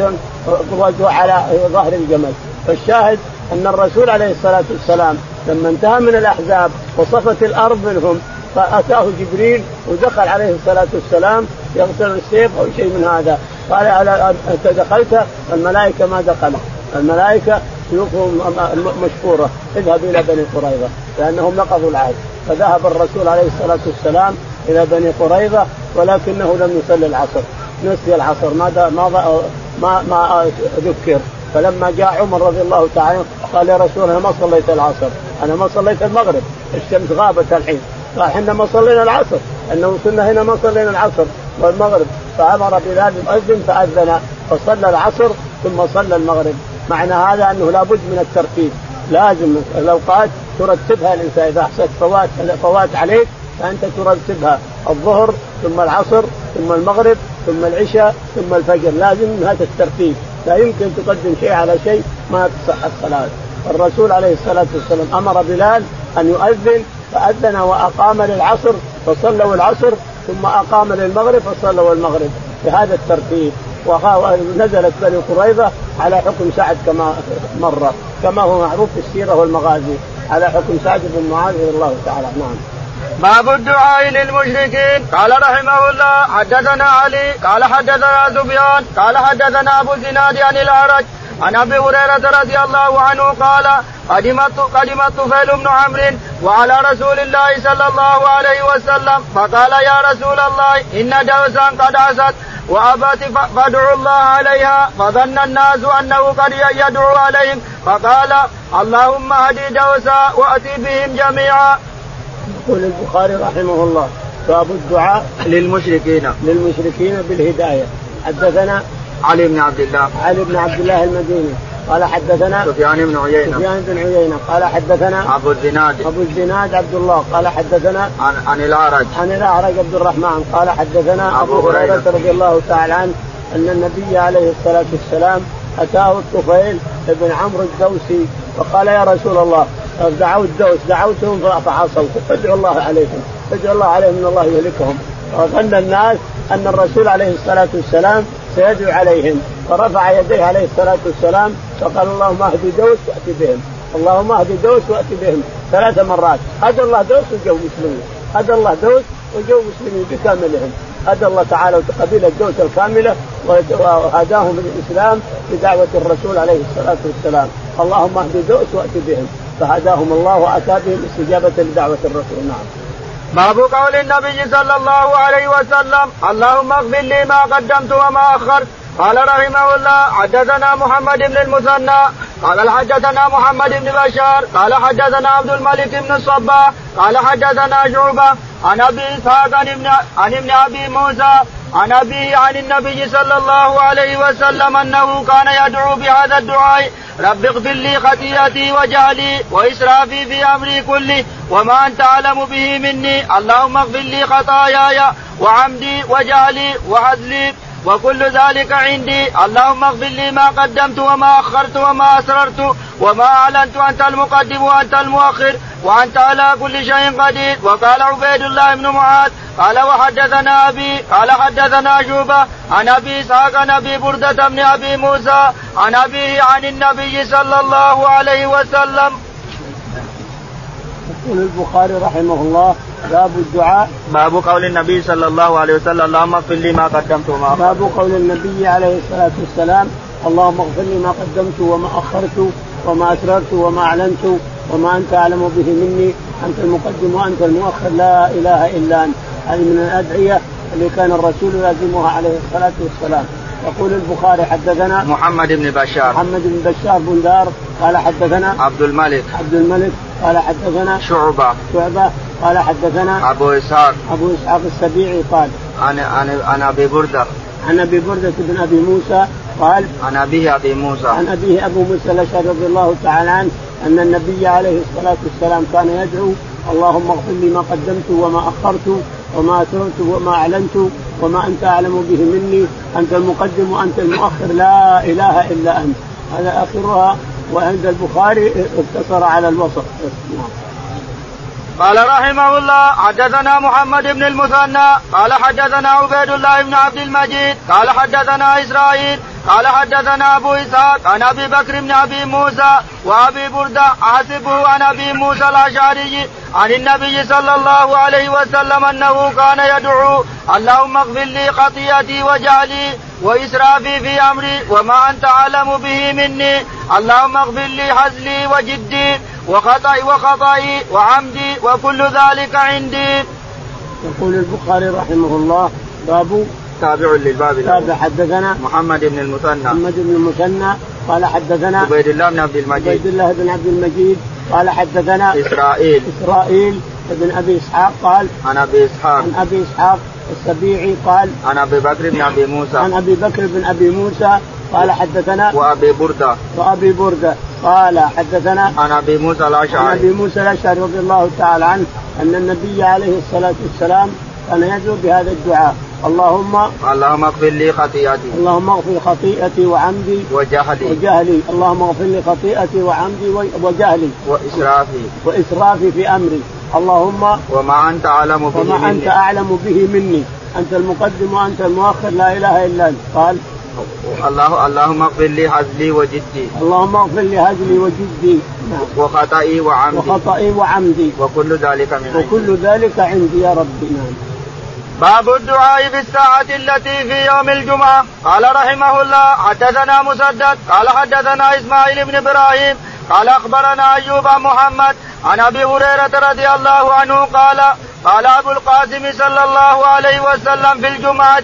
B: وجهه على ظهر الجمل. فالشاهد أن الرسول عليه الصلاة والسلام لما انتهى من الأحزاب وصفت الأرض منهم فأتاه جبريل ودخل عليه الصلاة والسلام يغسل السيف أو شيء من هذا. قال على أنت دخلت؟ الملائكة ما دخلت الملائكة سيوفهم مشكورة. اذهب إلى بني قريظة. لأنهم نقضوا العهد. فذهب الرسول عليه الصلاة والسلام إلى بني قريظة ولكنه لم يصلي العصر. نسي العصر. ما ما ما, ما ذكر. فلما جاء عمر رضي الله تعالى قال يا رسول أنا ما صليت العصر. أنا ما صليت المغرب. الشمس غابت الحين. قال ما صلينا العصر. إنه وصلنا هنا ما صلينا العصر والمغرب. فأمر بلال يؤذن فأذن فصلى العصر ثم صلى المغرب. معنى هذا أنه لابد من الترتيب. لازم الأوقات ترتبها الإنسان. إذا احسست فوات فوات عليك فأنت ترتبها. الظهر ثم العصر ثم المغرب ثم العشاء ثم الفجر. لازم هذا الترتيب. لا يمكن تقدم شيء على شيء ما تصح الصلاة. الرسول عليه الصلاة والسلام أمر بلال أن يؤذن فأذن وأقام للعصر فصلوا العصر ثم أقام للمغرب فصلوا المغرب بهذا الترتيب ونزلت بني قريظة على حكم سعد كما مر كما هو معروف في السيرة والمغازي على حكم سعد بن معاذ رضي الله تعالى نعم.
A: باب الدعاء للمشركين قال رحمه الله حدثنا علي قال حدثنا سفيان قال حدثنا أبو الزناد عن الأعرج عن أبي هريرة رضي الله عنه قال قدمت قدمت طفيل بن عمرو وعلى رسول الله صلى الله عليه وسلم فقال يا رسول الله إن دوسا قد عست وأبت فادعوا الله عليها فظن الناس أنه قد يدعو عليهم فقال اللهم اهدي دوسا وأتي بهم جميعا.
B: يقول البخاري رحمه الله باب الدعاء
A: للمشركين
B: للمشركين بالهداية حدثنا
A: علي بن عبد الله.
B: علي بن عبد الله المديني. قال حدثنا
A: سفيان بن عيينة.
B: سفيان بن عيينة. قال حدثنا
A: أبو الزناد.
B: أبو الزناد عبد الله. قال حدثنا
A: عن عن الأعرج.
B: عن الأعرج عبد الرحمن. قال حدثنا أبو هريرة. رضي الله تعالى عنه أن النبي عليه الصلاة والسلام أتاه الطفيل بن عمرو الدوسي فقال يا رسول الله دعوت دوس دعوتهم فعصوا ادعوا الله عليهم. ادعوا الله عليهم إن الله يهلكهم. وظن الناس أن الرسول عليه الصلاة والسلام سيدعو عليهم. فرفع يديه عليه الصلاة والسلام فقال اللهم اهد دوس واتي بهم. اللهم اهد دوس واتي بهم. ثلاث مرات. هدى الله دوس وجو مسلمين. هدى الله دوس وجو مسلمين بكاملهم. هدى الله تعالى قبيلة دوس الكاملة وهداهم الإسلام بدعوة الرسول عليه الصلاة والسلام. اللهم اهد دوس وأتي بهم. فهداهم الله وأتى بهم استجابة لدعوة الرسول. نعم.
A: باب قول النبي صلى الله عليه وسلم اللهم اغفر لي ما قدمت وما أخرت. قال رحمه الله حدثنا محمد بن المثنى. قال حدثنا محمد بن بشار. قال حدثنا عبد الملك بن الصباح. قال حدثنا شعبة. عن أبي إسحاق عن ابن أبي موسى عن ابيه عن النبي صلى الله عليه وسلم أنه كان يدعو بهذا الدعاء رب اغفر لي خطيئتي وجهلي وإسرافي في أمري كله وما أنت أعلم به مني اللهم اغفر لي خطاياي وعمدي وجهلي وعدلي وكل ذلك عندي. اللهم اغفر لي ما قدمت وما أخرت وما أسررت وما أعلنت. أنت المقدم وأنت المؤخر وأنت على كل شيء قدير. وقال عبيد الله بن معاذ قال وحدثنا أبي قال حدثنا شوبة عن أبي إسحاق عن أبي بردة بن أبي موسى عن أبيه عن النبي صلى الله عليه وسلم.
B: يقول البخاري رحمه الله باب الدعاء.
A: باب قول النبي صلى الله عليه وسلم اللهم اغفر لي ما قدمت وما
B: أخرت. باب قول النبي عليه الصلاة والسلام اللهم اغفر لي ما قدمت وما أخرت وما أسررت وما أعلنت وما أنت أعلم به مني أنت المقدم وأنت المؤخر لا إله إلا أنت. هذه من الأدعية اللي كان الرسول يلازمها عليه الصلاة والسلام. يقول البخاري حدثنا
A: محمد بن بشار.
B: محمد بن بشار بن دار قال حدثنا
A: عبد الملك.
B: عبد الملك. قال حدثنا
A: شعبة.
B: شعبة. قال حدثنا
A: أبو إسحاق.
B: أبو إسحاق السبيعي قال
A: عن عن عن أبي بردة.
B: عن أبي بردة بن أبي موسى قال
A: عن أبيه أبي موسى.
B: عن أبيه أبو موسى الأشعري رضي الله تعالى عنه أن النبي عليه الصلاة والسلام كان يدعو اللهم اغفر لي ما قدمت وما أخرت وما أسررت وما أعلنت وما أنت أعلم به مني. أنت المقدم وأنت المؤخر. لا إله إلا أنت. هذا آخرها وعند البخاري اقتصر على الوسط.
A: قال رحمه الله حدثنا محمد بن المثنى قال حدثنا عبيد الله بن عبد المجيد قال حدثنا إسرائيل قال حدثنا أبو إسحاق عن أبي بكر بن أبي موسى وأبي بردة أحسبه عن أبي موسى الأشعري عن النبي صلى الله عليه وسلم أنه كان يدعو اللهم اغفر لي خطيئتي وجعلي وإسرافي في أمري وما أنت أعلم به مني اللهم اغفر لي حزلي وجدي وخطئي وخطئي وعمدي وكل ذلك عندي.
B: يقول البخاري رحمه الله باب
A: تابع للباب
B: تابع حدثنا
A: محمد بن المثنى.
B: محمد بن المثنى. قال حدثنا
A: عبيد الله بن عبد المجيد.
B: عبيد الله بن عبد المجيد. قال حدثنا
A: إسرائيل.
B: إسرائيل بن أبي إسحاق قال
A: عن أبي إسحاق.
B: عن أبي إسحاق السبيعي قال
A: عن أبي بكر بن أبي موسى.
B: عن أبي بكر بن أبي موسى. قال حدثنا
A: وأبي بردة.
B: وأبي بردة. قال حدثنا
A: عن أبي موسى الأشعري.
B: عن أبي موسى الأشعري رضي الله تعالى عنه أن النبي عليه الصلاة والسلام كان يدعو بهذا الدعاء. اللهم
A: اللهم اغفر لي خطيئتي.
B: اللهم اغفر خطيئتي وعمدي
A: وجهلي.
B: وجهلي. اللهم اغفر لي خطيئتي وعمدي وجهلي.
A: وإسرافي.
B: وإسرافي في أمري. اللهم
A: وما أنت أعلم به
B: وما
A: مني.
B: انت أعلم به مني. أنت المقدم وأنت المؤخر. لا إله إلا أنت. قال
A: الله اللهم اغفر لي هزلي وجدي.
B: اللهم اغفر لي هزلي وجدي. نعم.
A: وخطئي وعمدي.
B: وخطئي وعمدي.
A: وكل ذلك من عندي.
B: وكل ذلك عندي يا ربي. نعم.
A: باب الدعاء في الساعة التي في يوم الجمعة. قال رحمه الله حدثنا مسدد قال حدثنا إسماعيل بن إبراهيم قال أخبرنا أيوب محمد عن أبي هريرة رضي الله عنه قال قال أبو القاسم صلى الله عليه وسلم في الجمعة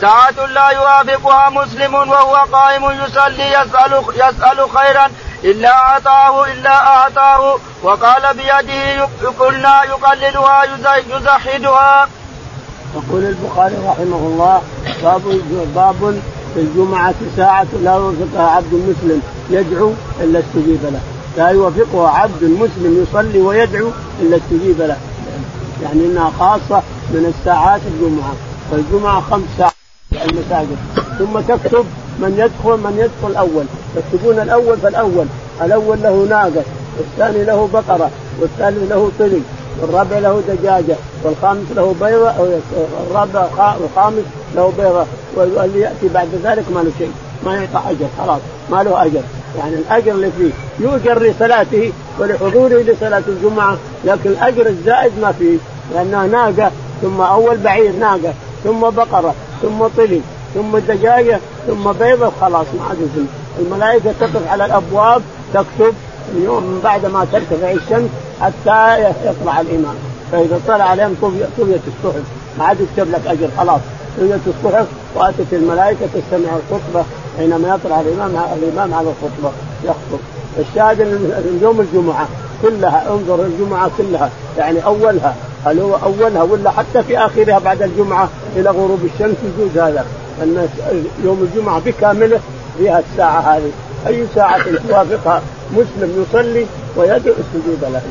A: ساعة لا يوافقها مسلم وهو قائم يصلي يسأل يسأل خيرا إلا أعطاه إلا أعطاه وقال بيده قلنا يقللها يزحدها.
B: يقول البخاري رحمه الله باب باب في الجمعة ساعة لا يوافقها عبد مسلم يدعو إلا استجيب له. لا يوافقها عبد مسلم يصلي ويدعو إلا استجيب له. يعني إنها خاصة من الساعات الجمعة. فالجمعة خمس ساعات في المساجد. ثم تكتب من يدخل من يدخل الأول. يكتبون الأول فالأول. الأول له ناقة والثاني له بقرة والثالث له طلي والرابع له دجاجة. والخامس له بيضة الرابع الخامس له بيضة واللي يأتي بعد ذلك ما له شيء ما يعطى أجر خلاص ما له أجر. يعني الأجر اللي فيه يؤجر لصلاته ولحضوره لصلاة الجمعة لكن الأجر الزائد ما فيه لأنها ناقة ثم أول بعير ناقة ثم بقرة ثم طلي ثم دجاجة ثم بيضة خلاص ما عاد الملائكة تقف على الأبواب تكتب اليوم من بعد ما ترتفع الشمس حتى يطلع الامام فإذا طلع عليهم طوية الصحف ما عاد يكتب لك أجر خلاص. طوية الصحف وأتت الملائكة تستمع الخطبة حينما يطلع الإمام الإمام على الخطبة يخطب. الشاهد يوم الجمعة كلها انظر الجمعة كلها يعني أولها هل هو أولها ولا حتى في آخرها بعد الجمعة إلى غروب الشمس يجوز هذا؟ أن يوم الجمعة بكامله فيها الساعة هذه. أي ساعة توافقها مسلم يصلي ويدعو السجود له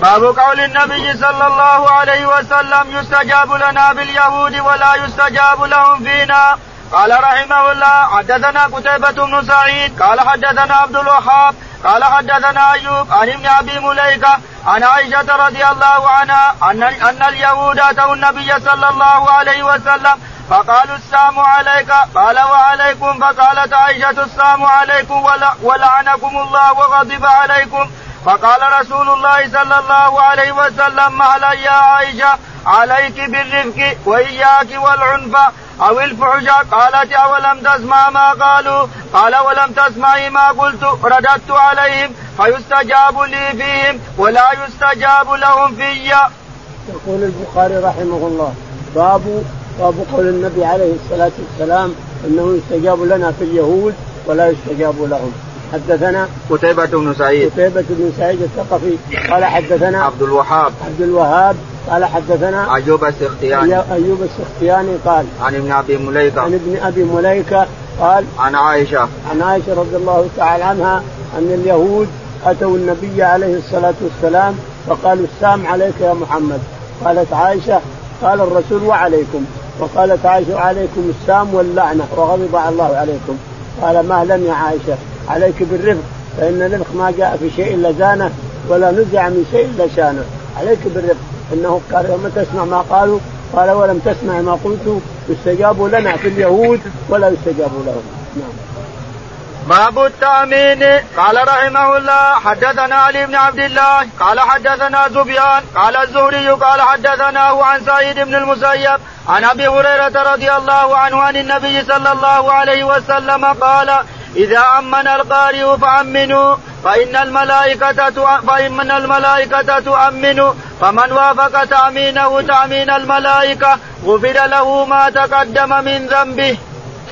A: باب قول النبي صلى الله عليه وسلم يستجاب لنا باليهود ولا يستجاب لهم فينا. قال رحمه الله حدثنا قتيبة بن سعيد قال حدثنا عبد الوهاب قال حدثنا أيوب عن ابن أبي مليكة عن عائشة رضي الله عنها أن أن اليهود آتوا النبي صلى الله عليه وسلم فقالوا السلام عليك قال وعليكم فقالت عائشة السلام عليكم ولعنكم الله وغضب عليكم. فقال رسول الله صلى الله عليه وسلم مهلا يا عائشة؟ عليك بالرفق وإياك والعنف أو الفحش؟ قالت أولم تسمع ما قالوا؟ قال ولم تسمعي ما قلت؟ رددت عليهم فيستجاب لي فيهم ولا يستجاب لهم في
B: يقول البخاري رحمه الله باب باب قول النبي عليه الصلاة والسلام إنه يستجاب لنا في اليهود ولا يستجاب لهم. حدثنا
A: قتيبة بن سعيد.
B: قتيبة بن سعيد الثقفي. قال حدثنا
A: عبد الوهاب.
B: عبد الوهاب. قال حدثنا
A: أيوب السختياني.
B: ايوب السختياني قال
A: عن ابن أبي مليكة.
B: عن ابن أبي مليكة قال
A: عن عائشة.
B: عن عائشة رضي الله تعالى عنها أن اليهود أتوا النبي عليه الصلاة والسلام فقالوا السلام عليك يا محمد. قالت عائشة قال الرسول وعليكم. وقالت عائشة عليكم السام واللعنة وغضب الله عليكم. قال مهلا يا عائشة؟ عليك بالرفق فإن الرفق ما جاء في شيء إلا زانه ولا نزع من شيء إلا شانه. عليك بالرفق. إنه قال لما تسمع ما قالوا قال ولم تسمع ما قلت يستجاب لنا في اليهود ولا يستجاب لهم. نعم.
A: باب التأمين. قال رحمه الله حدثنا علي بن عبد الله قال حدثنا سفيان قال الزهري قال حدثناه عن سعيد بن المسيب عن أبي هريرة رضي الله عنه عن النبي صلى الله عليه وسلم قال إذا أمن القارئ فأمنوا فإن الملائكة فإن الملائكة تؤمن فمن وافق تأمينه تأمين الملائكة غفر له ما تقدم من ذنبه.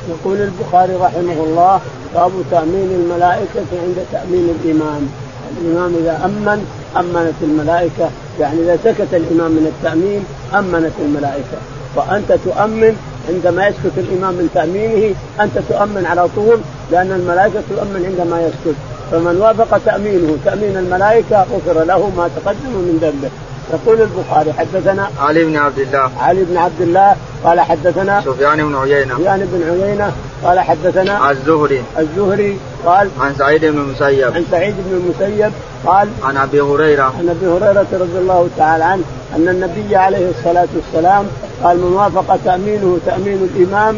B: يقول البخاري رحمه الله باب تأمين الملائكة عند تأمين الإمام. الإمام إذا أمن أمنت الملائكة. يعني إذا سكت الإمام من التأمين أمنت الملائكة. وأنت تؤمن عندما يسكت الإمام من تأمينه أنت تؤمن على طول لأن الملائكة تؤمن عندما يسكت. فمن وافق تأمينه تأمين الملائكة غفر له ما تقدم من ذنبه. يقول البخاري حدثنا
A: علي بن عبد الله.
B: علي بن عبد الله قال حدثنا
A: سفيان بن عيينة.
B: سفيان بن عيينة قال حدثنا
A: الزهري.
B: الزهري قال
A: عن سعيد بن المسيب.
B: عن سعيد بن المسيب قال
A: عن أبي هريرة.
B: عن أبي هريرة رضي الله تعالى عنه أن النبي عليه الصلاة والسلام قال من وافق تأمينه تأمين الإمام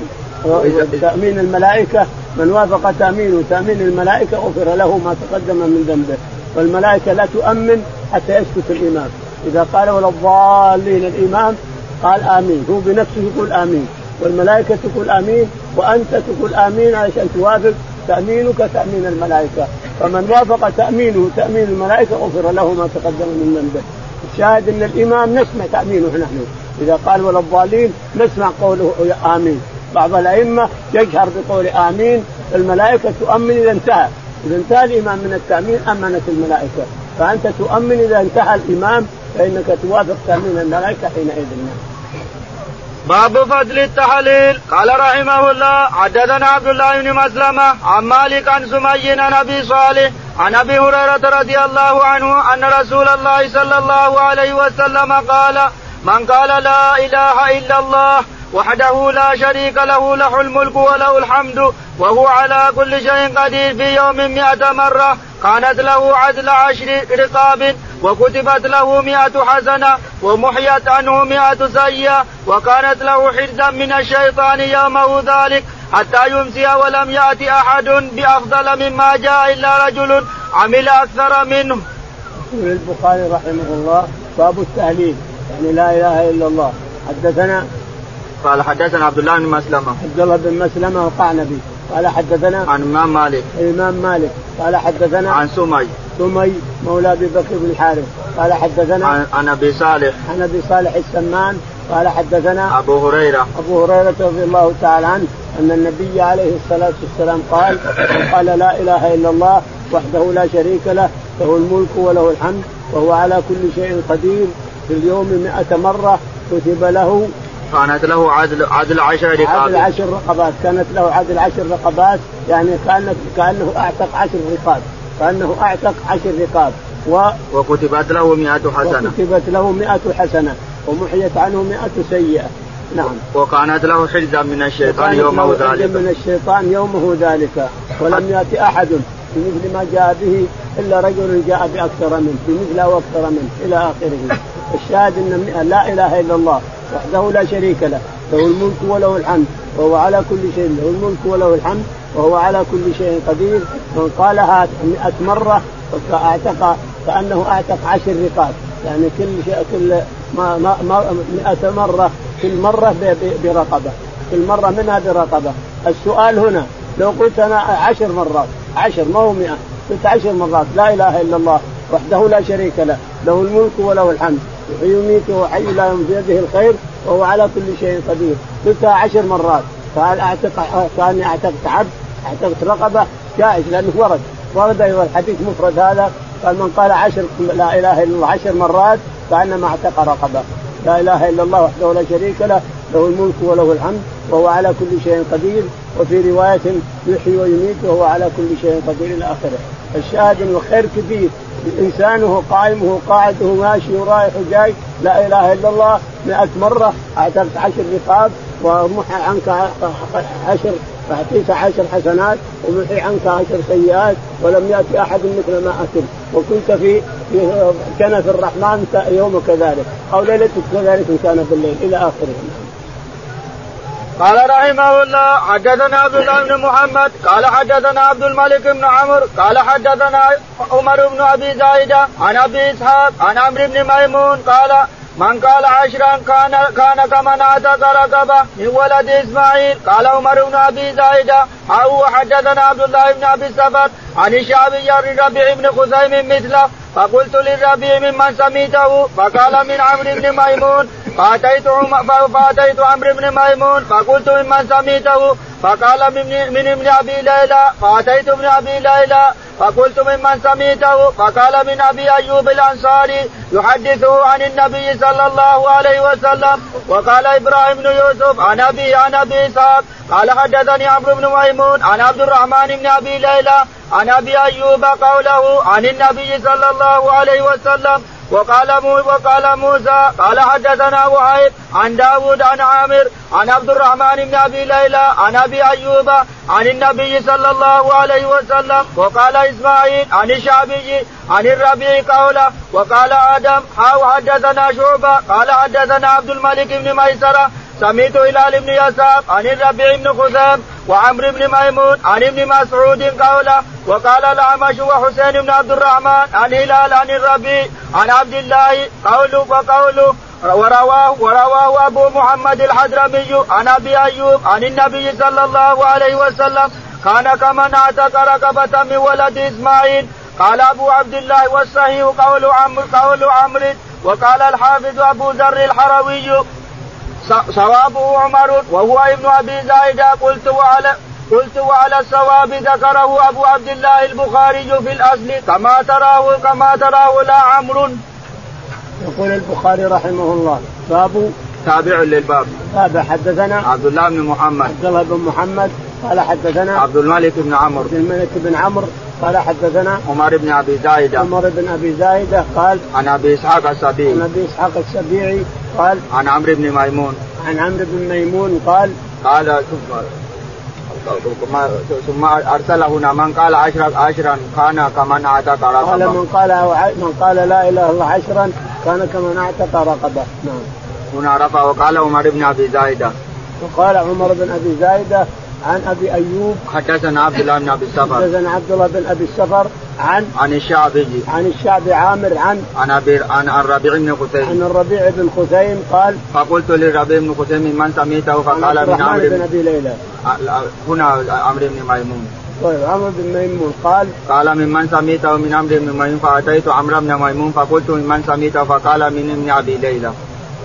B: تأمين الملائكة من وافق تأمينه تأمين الملائكة غفر له ما تقدم من ذنبه والملائكة لا تؤمن حتى يسكت الإمام. إذا قال ولا الضالين الإمام قال آمين. هو بنفسه يقول آمين. والملائكة تقول آمين وأنت تقول آمين علشان توافق تأمينك تأمين الملائكة. فمن وافق تأمينه تأمين الملائكة غفر له ما تقدم من ذنبه. الشاهد إن الإمام نسمع تأمينه نحن. إذا قال ولا الضالين نسمع قوله آمين. بعض الأئمة يجهر بقول آمين الملائكة تؤمن إذا انتهى. إذا انتهى الإمام من التأمين أمنت الملائكة. فأنت تؤمن إذا انتهى الإمام فإنك توافق تامين الملائكة حينئذ.
A: باب فضل التحليل. قال رحمه الله حدثنا عبد الله بن مسلمة عن مالك عن سمي عن أبي صالح عن أبي هريرة رضي الله عنه أن رسول الله صلى الله عليه وسلم قال من قال لا إله إلا الله وحده لا شريك له له الملك وله الحمد وهو على كل شيء قدير في يوم مئة مرة. كانت له عدل عشر رقاب وكتبت له مئة حسنة ومحيت عنه مئة سيئة. وكانت له حرزا من الشيطان يومه ذلك حتى يمسي ولم يأتي أحد بأفضل مما جاء إلا رجل عمل أكثر منه.
B: يقول البخاري رحمه الله باب التهليل يعني لا إله إلا الله. حدثنا
A: قال حدثنا عبد الله بن مسلمة.
B: عبد الله بن مسلمة وقعنبي قال حدثنا
A: عن الامام مالك.
B: الإمام مالك. قال حدثنا
A: عن سمي.
B: سمي مولى أبي بكر بن الحارث. قال حدثنا
A: عن, عن أبي صالح.
B: عن أبي صالح السمان. قال حدثنا
A: أبو هريرة.
B: أبو هريرة رضي الله تعالى عنه أن النبي عليه الصلاة والسلام قال قال لا إله إلا الله وحده لا شريك له له الملك وله الحمد وهو على كل شيء قدير في اليوم مئة مرة كتب له
A: كانت له عدل عدل عشر رقاب
B: عدل عشر رقبات كانت له عدل عشر رقبات يعني كانت كأنه أعتق عشر رقاب. كأنه أعتق عشر رقاب.
A: و وكتبت له مئة حسنة.
B: وكتبت له مئة حسنة ومحيت عنه مئة سيئة. نعم.
A: وكانت له حرزا من الشيطان يومه ذلك.
B: من الشيطان يومه ذلك. ولم يأتي أحد بمثل ما جاء به إلا رجل جاء بأكثر منه بمثل أو أكثر منه إلى آخره. الشاهد أن لا إله إلا الله. وحده لا شريك له. له الملك وله الحمد وهو على كل شيء له الملك وله الحمد وهو على كل شيء قدير. من قالها مئة مرة فأعتق كأنه أعتق عشر رقاب. يعني كل شيء كل ما ما ما مئة مرة كل مرة برقبة. كل مرة منها برقبة. السؤال هنا لو قلت أنا عشر مرات عشر ما هو مئة؟ قلت عشر مرات. لا إله إلا الله وحده لا شريك له. له الملك وله الحمد. يحيي ويميت وهو حي لا بيده الخير وهو على كل شيء قدير. قلتها عشر مرات. قال اعتق كاني أعتقت عبد أعتقت رقبة جائز لأنه ورد. ورد أيضا الحديث مفرد هذا. قال من قال عشر لا إله إلا الله عشر مرات كانما اعتق رقبة. لا إله إلا الله وحده لا شريك له له الملك وله الحمد وهو على كل شيء قدير. وفي رواية يحيي ويميت وهو على كل شيء قدير إلى آخره. الشاهد إنه خير كثير إنسانه قائمه قاعدة ماشي ورايح وجاي لا إله إلا الله مئة مرة أعتقت عشر رقاب ومحى عنك عشر فأعطيك عشر حسنات ومحي عنك عشر سيئات ولم يأتي أحد مثل ما أتم وكنت في كنف الرحمن يوم كذلك أو ليلتك كذلك كان بالليل إلى آخره.
A: قال رحمه الله حدثنا عبد الله بن محمد قال حدثنا عبد الملك بن عمرو قال حدثنا عمر بن أبي زايده عن أبي إسحاق عن عمرو بن ميمون قال من قال عشرا كان كان كمن اعتق رقبه من ولد إسماعيل. قال عمر بن أبي زايده أو حدثنا عبد الله بن أبي السفر عن الشعبي الربيع بن خزيم مثله فقلت للربيع ممن سميته فقال من عمرو بن ميمون فأتيت فأتيت عمرو بن ميمون فقلت ممن سميته؟ فقال من ابن أبي ليلى. فأتيت ابن أبي ليلى فقلت ممن سميته؟ فقال من أبي أيوب الأنصاري يحدثه عن النبي صلى الله عليه وسلم وقال إبراهيم بن يوسف عن ابي عن أبي إسحاق. قال حدثني عمرو بن ميمون عن عبد الرحمن بن أبي ليلى عن أبي أيوب قوله عن النبي صلى الله عليه وسلم وقال وقال موسى قال حدثنا وهيب عن داود عن عامر عن عبد الرحمن بن أبي ليلى عن أبي أيوب عن النبي صلى الله عليه وسلم وقال إسماعيل عن الشعبي عن الربيع قوله وقال آدم حاو حدثنا شعبة؟ قال حدثنا عبد الملك بن ميسرة سميت هلال بن يسار عن الربيع بن خزام وعمرو بن ميمون عن ابن مسعود قوله وقال الأعمش وحسين بن عبد الرحمن عن هلال عن الربيع عن عبد الله قوله وقوله ورواه ورواه أبو محمد الحضرمي عن أبي أيوب عن النبي صلى الله عليه وسلم كان كمن اعتق رقبة من ولد إسماعيل. قال أبو عبد الله والصحيح قول عمرو قول عمرو وقال الحافظ أبو ذر الحروي صوابه عمر وهو ابن أبي زايده قلت وعلى قلت وعلى الصواب ذكره أبو عبد الله البخاري في الأصل. كما تراه كما تراه لا عمرو.
B: يقول البخاري رحمه الله. باب
A: تابع للباب.
B: تابع حدثنا
A: عبد الله بن محمد.
B: عبد الله بن محمد قال حدثنا
A: عبد الملك بن عمرو.
B: عبد الملك بن عمرو قال حدثنا
A: عمر بن أبي زايدة.
B: عمر بن أبي زايدة قال
A: عن أبي إسحاق السبيعي.
B: عن أبي إسحاق السبيعي قال
A: عن عمرو بن ميمون.
B: عن عمرو بن ميمون قال
A: قال ثم ثم ارسل هنا من قال عشرا عشرا كان كمن أعتق رقبة.
B: قال من قال من قال لا إله إلا الله عشرا كان كمن أعتق رقبة. نعم.
A: هنا رفع وقال عمر بن أبي زايدة.
B: وقال عمر بن أبي زايدة عن أبي أيوب
A: حدثنا عبد الله بن أبي السفر
B: حدثنا عبد الله بن أبي السفر عن
A: عن الشعبي.
B: عن الشعبي عامر عن
A: عن أبي عن الربيع بن خثيم
B: عن الربيع بن خثيم قال
A: فقلت للربيع بن خثيم من سميته فقال من عمرو
B: بن أبي ليلى.
A: هنا عمرو بن ميمون.
B: طيب عمرو بن ميمون قال
A: قال ممن سميته من عمرو بن ميمون فأتيت عمرو بن ميمون فقلت ممن سميته فقال من ابن أبي ليلى.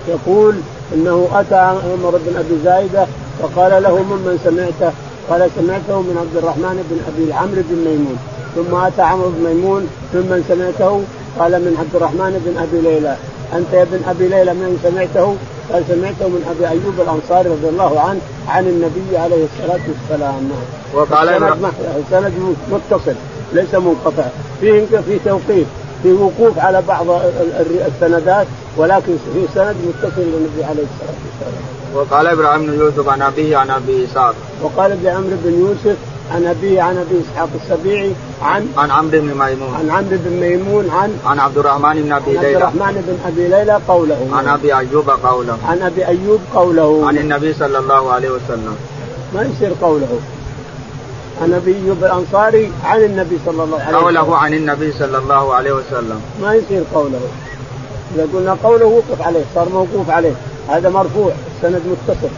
B: يقول إنه أتى عمر بن أبي زايدة فقال له ممن سمعته؟ قال سمعته من عبد الرحمن بن أبي عمرو بن ميمون. ثم أتى عمرو بن ميمون ممن سمعته؟ قال من عبد الرحمن بن أبي ليلى. أنت يا ابن أبي ليلى من سمعته؟ قال سمعته من أبي أيوب الأنصاري رضي الله عنه عن النبي عليه الصلاة والسلام.
A: وقال
B: السند متصل ليس منقطع. فيه في توقيف في وقوف على بعض السندات ولكن في سند متصل للنبي عليه الصلاة والسلام.
A: وقال إبراهيم بن يوسف عن أبيه عن أبي إسحاق.
B: وقال ابن عمرو بن يوسف عن أبيه عن أبي إسحاق السبيعي عن
A: عن عمرو بن ميمون.
B: عن عمرو بن ميمون عن
A: عن عبد الرحمن بن أبي ليلى
B: عبد الرحمن بن أبي ليلى قوله.
A: عن أبي أيوب قوله.
B: عن أبي أيوب قوله.
A: عن النبي صلى الله عليه وسلم.
B: ما يصير قوله. عن ابي ايوب الأنصاري عن النبي صلى الله عليه وسلم.
A: قوله عن النبي صلى الله عليه وسلم.
B: ما يصير قوله. إذا قلنا قوله وقف عليه صار موقوف عليه. هذا مرفوع السند متصل.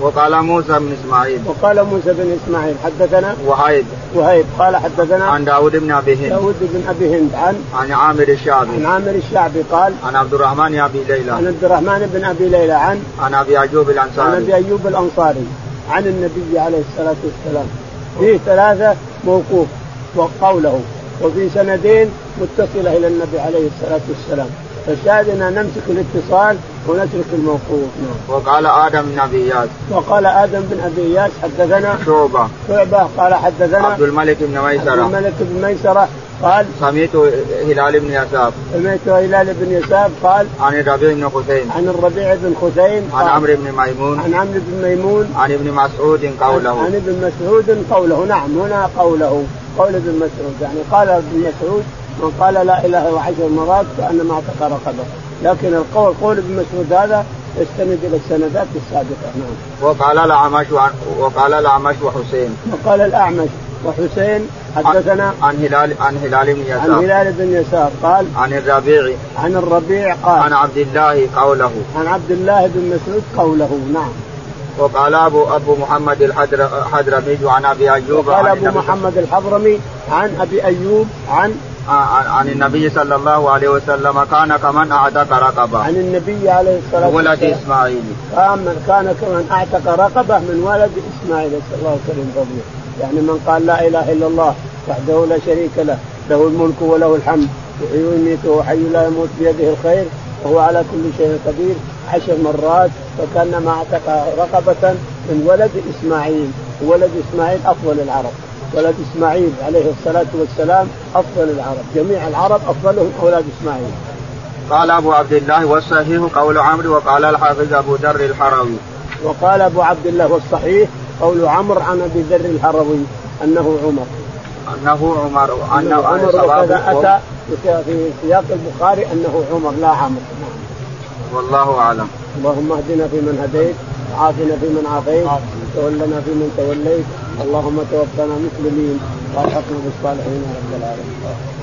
A: وقال موسى بن إسماعيل.
B: وقال موسى بن إسماعيل حدثنا؟
A: وهيب.
B: وهيب. قال حدثنا؟
A: عن داود بن أبي هند.
B: داود بن أبي هند. عن؟
A: عن عامر الشعبي.
B: عن عامر الشعبي قال
A: عن عبد الرحمن أبي ليلى.
B: عن عبد الرحمن بن أبي ليلى. عن؟
A: عن أبي أيوب الأنصاري.
B: عن أبي أيوب الأنصاري. عن النبي عليه الصلاة والسلام. فيه ثلاثة موقوف وقوله وفي سندين متصلة إلى النبي عليه الصلاة والسلام. فالشاهد ان نمسك الاتصال ونترك الموقوف. نعم.
A: وقال آدم بن أبي اياس
B: وقال آدم بن أبي اياس حدثنا
A: شعبة.
B: شعبة. قال حدثنا
A: عبد الملك بن ميسرة.
B: عبد الملك بن ميسرة. قال
A: سميت هلال بن يساب
B: سمعت هلال بن يساب قال
A: عن الربيع بن خثيم.
B: عن الربيع بن خثيم.
A: عن عمرو بن ميمون.
B: عن عمرو بن ميمون.
A: عن ابن مسعود قوله.
B: عن ابن مسعود قوله. نعم هنا قوله. قول ابن مسعود. يعني قال ابن مسعود من قال لا إله إلا عشر مرات كأنما اعتق رقبه لكن القول قول ابن مسعود هذا يستند إلى السندات السابقة. نعم.
A: وقال الأعمش وقال الأعمش وحسين.
B: وقال الأعمش وحسين حدثنا
A: عن هلال عن هلال بن يسار.
B: عن هلال بن يسار قال
A: عن الربيع.
B: عن الربيع قال
A: عن عبد الله قوله.
B: عن عبد الله بن مسعود قوله. نعم.
A: وقال أبو أبو محمد الحضرمي عن أبي أيوب
B: وقال أبو محمد الحضرمي عن أبي أيوب عن
A: عن النبي صلى الله عليه وسلم كان كمن أعتق رقبة.
B: عن النبي عليه الصلاة والسلام
A: ولد إسماعيل.
B: كان كان كمن أعتق رقبة من ولد إسماعيل نسال الله وسلم فضله يعني من قال لا إله إلا الله وحده لا شريك له له الملك وله الحمد يحيي ويميت وهو حي لا يموت بيده الخير وهو على كل شيء قدير عشر مرات فكانما أعتق رقبة من ولد إسماعيل. ولد إسماعيل أفضل العرب. ولد إسماعيل عليه الصلاة والسلام أفضل العرب، جميع العرب أفضلهم أولاد إسماعيل.
A: قال أبو عبد الله والصحيح قول عمرو وقال الحافظ أبو ذر الحروي.
B: وقال أبو عبد الله والصحيح قول عمرو عن أبي ذر الحروي أنه عمر.
A: أنه عمر
B: أنه عمر وكذا أتى في سياق البخاري أنه عمر لا عمر.
A: والله أعلم.
B: اللهم اهدنا فيمن هديت وعافنا فيمن عافيت تولنا فيمن توليت اللهم توفنا مسلمين والحقنا بالصالحين رب العالمين.